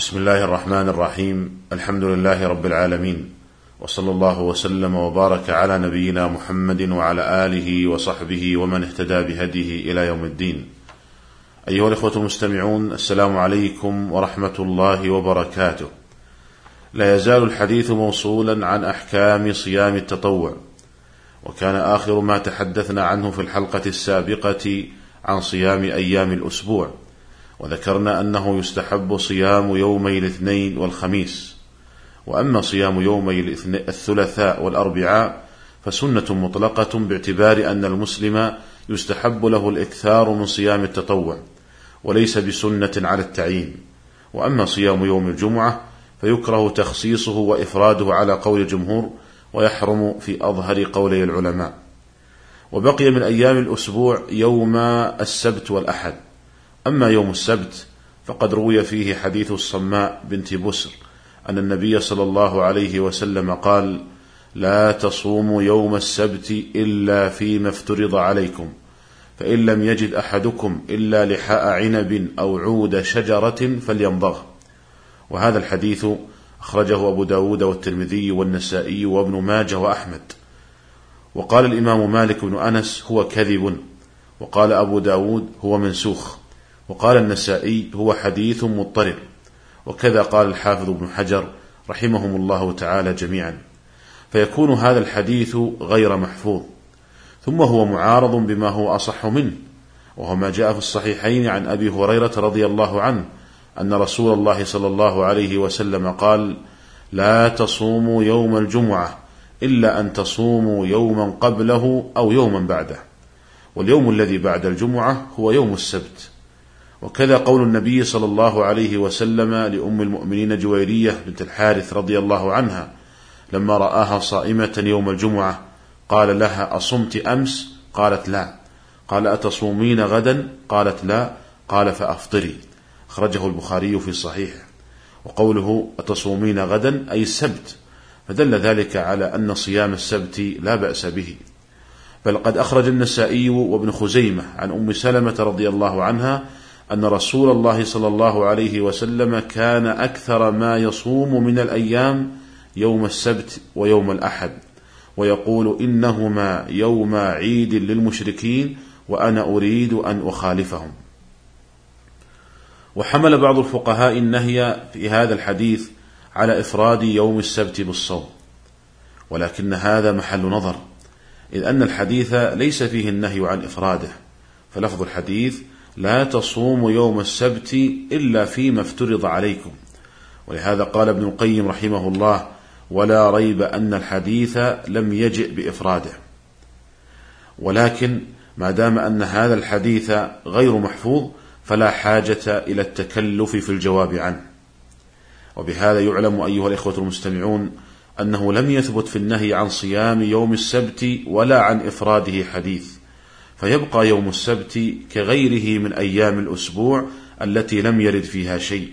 بسم الله الرحمن الرحيم. الحمد لله رب العالمين. وصلى الله وسلم وبارك على نبينا محمد وعلى آله وصحبه ومن اهتدى بهديه إلى يوم الدين. أيها الإخوة المستمعون السلام عليكم ورحمة الله وبركاته. لا يزال الحديث موصولا عن أحكام صيام التطوع. وكان آخر ما تحدثنا عنه في الحلقة السابقة عن صيام أيام الأسبوع. وذكرنا أنه يستحب صيام يومي الاثنين والخميس. وأما صيام يومي الثلاثاء والأربعاء فسنة مطلقة باعتبار أن المسلم يستحب له الإكثار من صيام التطوع وليس بسنة على التعيين. وأما صيام يوم الجمعة فيكره تخصيصه وإفراده على قول الجمهور ويحرم في أظهر قولي العلماء. وبقي من أيام الأسبوع يوم السبت والأحد. أما يوم السبت فقد روي فيه حديث الصماء بنت بسر أن النبي صلى الله عليه وسلم قال لا تصوموا يوم السبت إلا فيما افترض عليكم فإن لم يجد أحدكم إلا لحاء عنب أو عود شجرة فليمضغ. وهذا الحديث أخرجه أبو داود والترمذي والنسائي وابن ماجه وأحمد. وقال الإمام مالك بن أنس هو كذب. وقال أبو داود هو منسوخ. وقال النسائي هو حديث مضطرب. وكذا قال الحافظ ابن حجر رحمهم الله تعالى جميعا. فيكون هذا الحديث غير محفوظ. ثم هو معارض بما هو أصح منه. وهو ما جاء في الصحيحين عن أبي هريرة رضي الله عنه أن رسول الله صلى الله عليه وسلم قال لا تصوموا يوم الجمعة إلا أن تصوموا يوما قبله أو يوما بعده. واليوم الذي بعد الجمعة هو يوم السبت. وكذا قول النبي صلى الله عليه وسلم لأم المؤمنين جويرية بنت الحارث رضي الله عنها لما رآها صائمة يوم الجمعة قال لها أصمت أمس؟ قالت لا. قال أتصومين غدا؟ قالت لا. قال فأفطري. أخرجه البخاري في صحيح وقوله أتصومين غدا؟ أي السبت. فدل ذلك على أن صيام السبت لا بأس به. بل قد أخرج النسائي وابن خزيمة عن أم سلمة رضي الله عنها أن رسول الله صلى الله عليه وسلم كان أكثر ما يصوم من الأيام يوم السبت ويوم الأحد ويقول إنهما يوم عيد للمشركين وأنا أريد أن أخالفهم. وحمل بعض الفقهاء النهي في هذا الحديث على إفراد يوم السبت بالصوم ولكن هذا محل نظر إذ أن الحديث ليس فيه النهي عن إفراده فلفظ الحديث لا تصوموا يوم السبت إلا فيما افترض عليكم. ولهذا قال ابن القيم رحمه الله ولا ريب أن الحديث لم يجئ بإفراده. ولكن ما دام أن هذا الحديث غير محفوظ فلا حاجة إلى التكلف في الجواب عنه. وبهذا يعلم أيها الإخوة المستمعون أنه لم يثبت في النهي عن صيام يوم السبت ولا عن إفراده حديث. فيبقى يوم السبت كغيره من أيام الأسبوع التي لم يرد فيها شيء.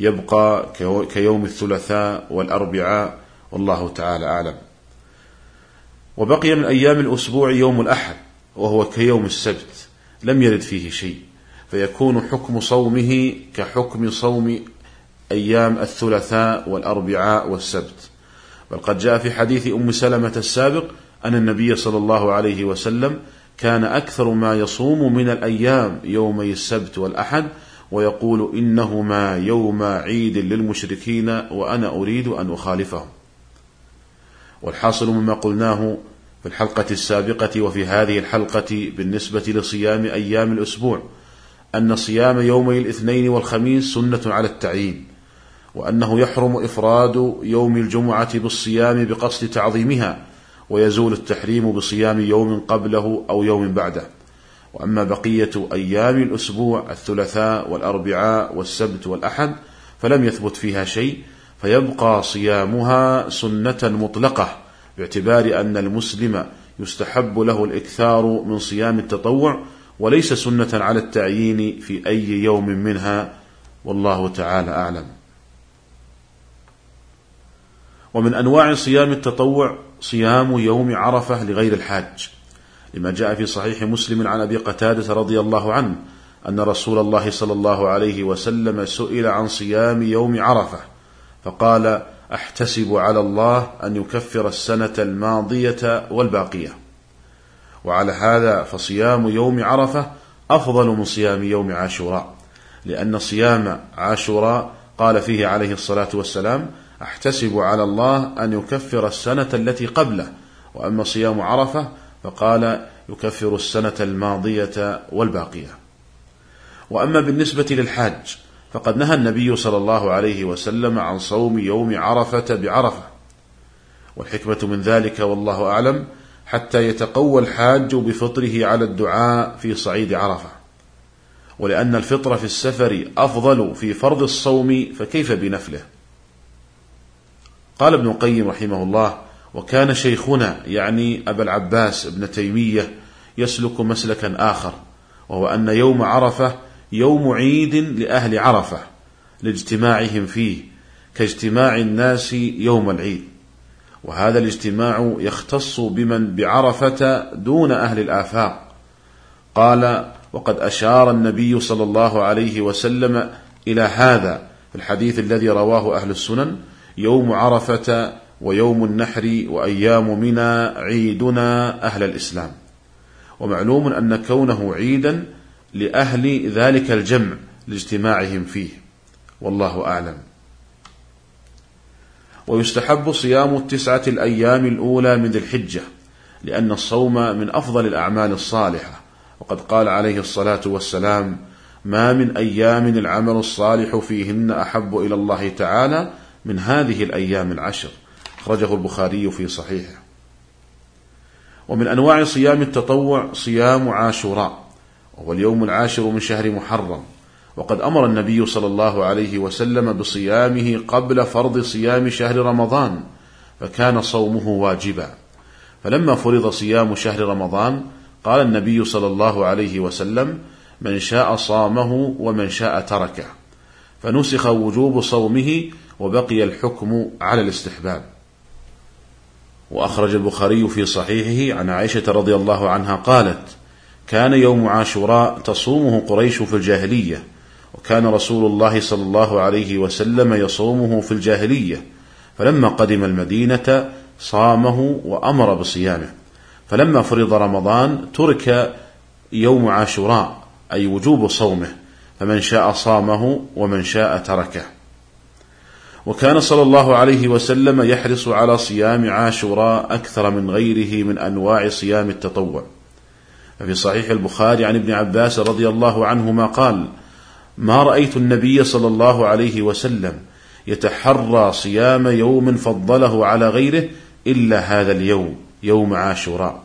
يبقى كيوم الثلاثاء والأربعاء والله تعالى أعلم. وبقي من أيام الأسبوع يوم الأحد وهو كيوم السبت لم يرد فيه شيء. فيكون حكم صومه كحكم صوم أيام الثلاثاء والأربعاء والسبت. بل قد جاء في حديث أم سلمة السابق أن النبي صلى الله عليه وسلم كان أكثر ما يصوم من الأيام يومي السبت والأحد ويقول إنهما يوم عيد للمشركين وأنا أريد أن أخالفهم. والحاصل مما قلناه في الحلقة السابقة وفي هذه الحلقة بالنسبة لصيام أيام الأسبوع أن صيام يومي الاثنين والخميس سنة على التعيين وأنه يحرم إفراد يوم الجمعة بالصيام بقصد تعظيمها ويزول التحريم بصيام يوم قبله أو يوم بعده. وأما بقية أيام الأسبوع الثلاثاء والأربعاء والسبت والأحد فلم يثبت فيها شيء فيبقى صيامها سنة مطلقة باعتبار أن المسلم يستحب له الإكثار من صيام التطوع وليس سنة على التعيين في أي يوم منها. والله تعالى أعلم. ومن أنواع صيام التطوع صيام يوم عرفة لغير الحاج. لما جاء في صحيح مسلم عن أبي قتادة رضي الله عنه أن رسول الله صلى الله عليه وسلم سئل عن صيام يوم عرفة فقال أحتسب على الله أن يكفر السنة الماضية والباقية. وعلى هذا فصيام يوم عرفة أفضل من صيام يوم عاشوراء لأن صيام عاشوراء قال فيه عليه الصلاة والسلام أحتسب على الله أن يكفر السنة التي قبله وأما صيام عرفة فقال يكفر السنة الماضية والباقية. وأما بالنسبة للحاج فقد نهى النبي صلى الله عليه وسلم عن صوم يوم عرفة بعرفة. والحكمة من ذلك والله أعلم حتى يتقوى الحاج بفطره على الدعاء في صعيد عرفة. ولأن الفطر في السفر أفضل في فرض الصوم فكيف بنفله؟ قال ابن القيم رحمه الله وكان شيخنا يعني أبا العباس ابن تيمية يسلك مسلكا آخر وهو أن يوم عرفة يوم عيد لأهل عرفة لاجتماعهم فيه كاجتماع الناس يوم العيد. وهذا الاجتماع يختص بمن بعرفة دون أهل الآفاق. قال وقد أشار النبي صلى الله عليه وسلم إلى هذا في الحديث الذي رواه أهل السنن يوم عرفة ويوم النحر وأيام منى عيدنا أهل الإسلام. ومعلوم أن كونه عيدا لأهل ذلك الجمع لاجتماعهم فيه. والله أعلم. ويستحب صيام التسعة الأيام الأولى من ذي الحجة لأن الصوم من أفضل الأعمال الصالحة. وقد قال عليه الصلاة والسلام ما من أيام العمل الصالح فيهن أحب إلى الله تعالى من هذه الأيام العشر. أخرجه البخاري في صحيحه. ومن أنواع صيام التطوع صيام عاشوراء وهو اليوم العاشر من شهر محرم. وقد أمر النبي صلى الله عليه وسلم بصيامه قبل فرض صيام شهر رمضان فكان صومه واجبا. فلما فرض صيام شهر رمضان قال النبي صلى الله عليه وسلم من شاء صامه ومن شاء تركه فنسخ وجوب صومه وبقي الحكم على الاستحباب. وأخرج البخاري في صحيحه عن عائشة رضي الله عنها قالت كان يوم عاشوراء تصومه قريش في الجاهلية وكان رسول الله صلى الله عليه وسلم يصومه في الجاهلية فلما قدم المدينة صامه وأمر بصيامه. فلما فرض رمضان ترك يوم عاشوراء أي وجوب صومه فمن شاء صامه ومن شاء تركه. وكان صلى الله عليه وسلم يحرص على صيام عاشوراء أكثر من غيره من أنواع صيام التطوع. ففي صحيح البخاري عن ابن عباس رضي الله عنهما قال ما رأيت النبي صلى الله عليه وسلم يتحرى صيام يوم فضله على غيره إلا هذا اليوم يوم عاشوراء.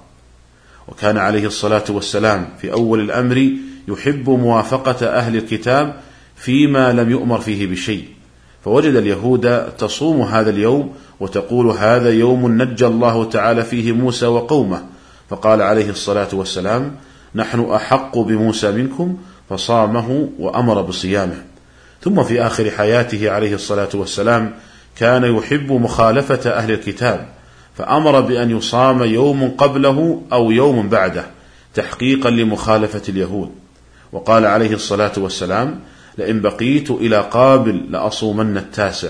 وكان عليه الصلاة والسلام في أول الأمر يحب موافقة أهل الكتاب فيما لم يؤمر فيه بشيء. فوجد اليهود تصوم هذا اليوم وتقول هذا يوم نجى الله تعالى فيه موسى وقومه. فقال عليه الصلاة والسلام نحن أحق بموسى منكم فصامه وأمر بصيامه. ثم في آخر حياته عليه الصلاة والسلام كان يحب مخالفة أهل الكتاب فأمر بأن يصام يوم قبله أو يوم بعده تحقيقا لمخالفة اليهود. وقال عليه الصلاة والسلام لئن بقيت إلى قابل لأصومن التاسع.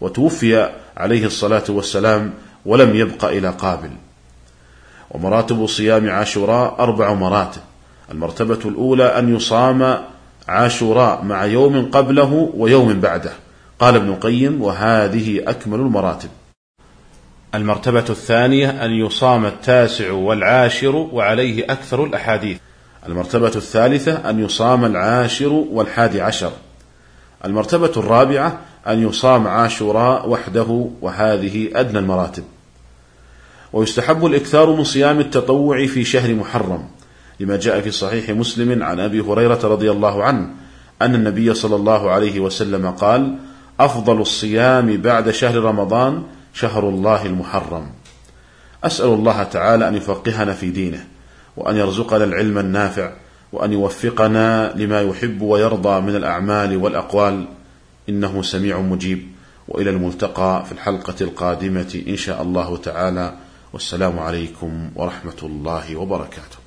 وتوفي عليه الصلاة والسلام ولم يبق إلى قابل. ومراتب صيام عاشوراء أربع مراتب المرتبة الأولى أن يصام عاشوراء مع يوم قبله ويوم بعده. قال ابن القيم وهذه أكمل المراتب. المرتبة الثانية أن يصام التاسع والعاشر وعليه أكثر الأحاديث. المرتبة الثالثة أن يصام العاشر والحادي عشر. المرتبة الرابعة أن يصام عاشوراء وحده وهذه أدنى المراتب. ويستحب الإكثار من صيام التطوع في شهر محرم لما جاء في صحيح مسلم عن أبي هريرة رضي الله عنه أن النبي صلى الله عليه وسلم قال أفضل الصيام بعد شهر رمضان شهر الله المحرم. أسأل الله تعالى أن يفقهنا في دينه. وأن يرزقنا العلم النافع وأن يوفقنا لما يحب ويرضى من الأعمال والأقوال. إنه سميع مجيب. وإلى الملتقى في الحلقة القادمة إن شاء الله تعالى. والسلام عليكم ورحمة الله وبركاته.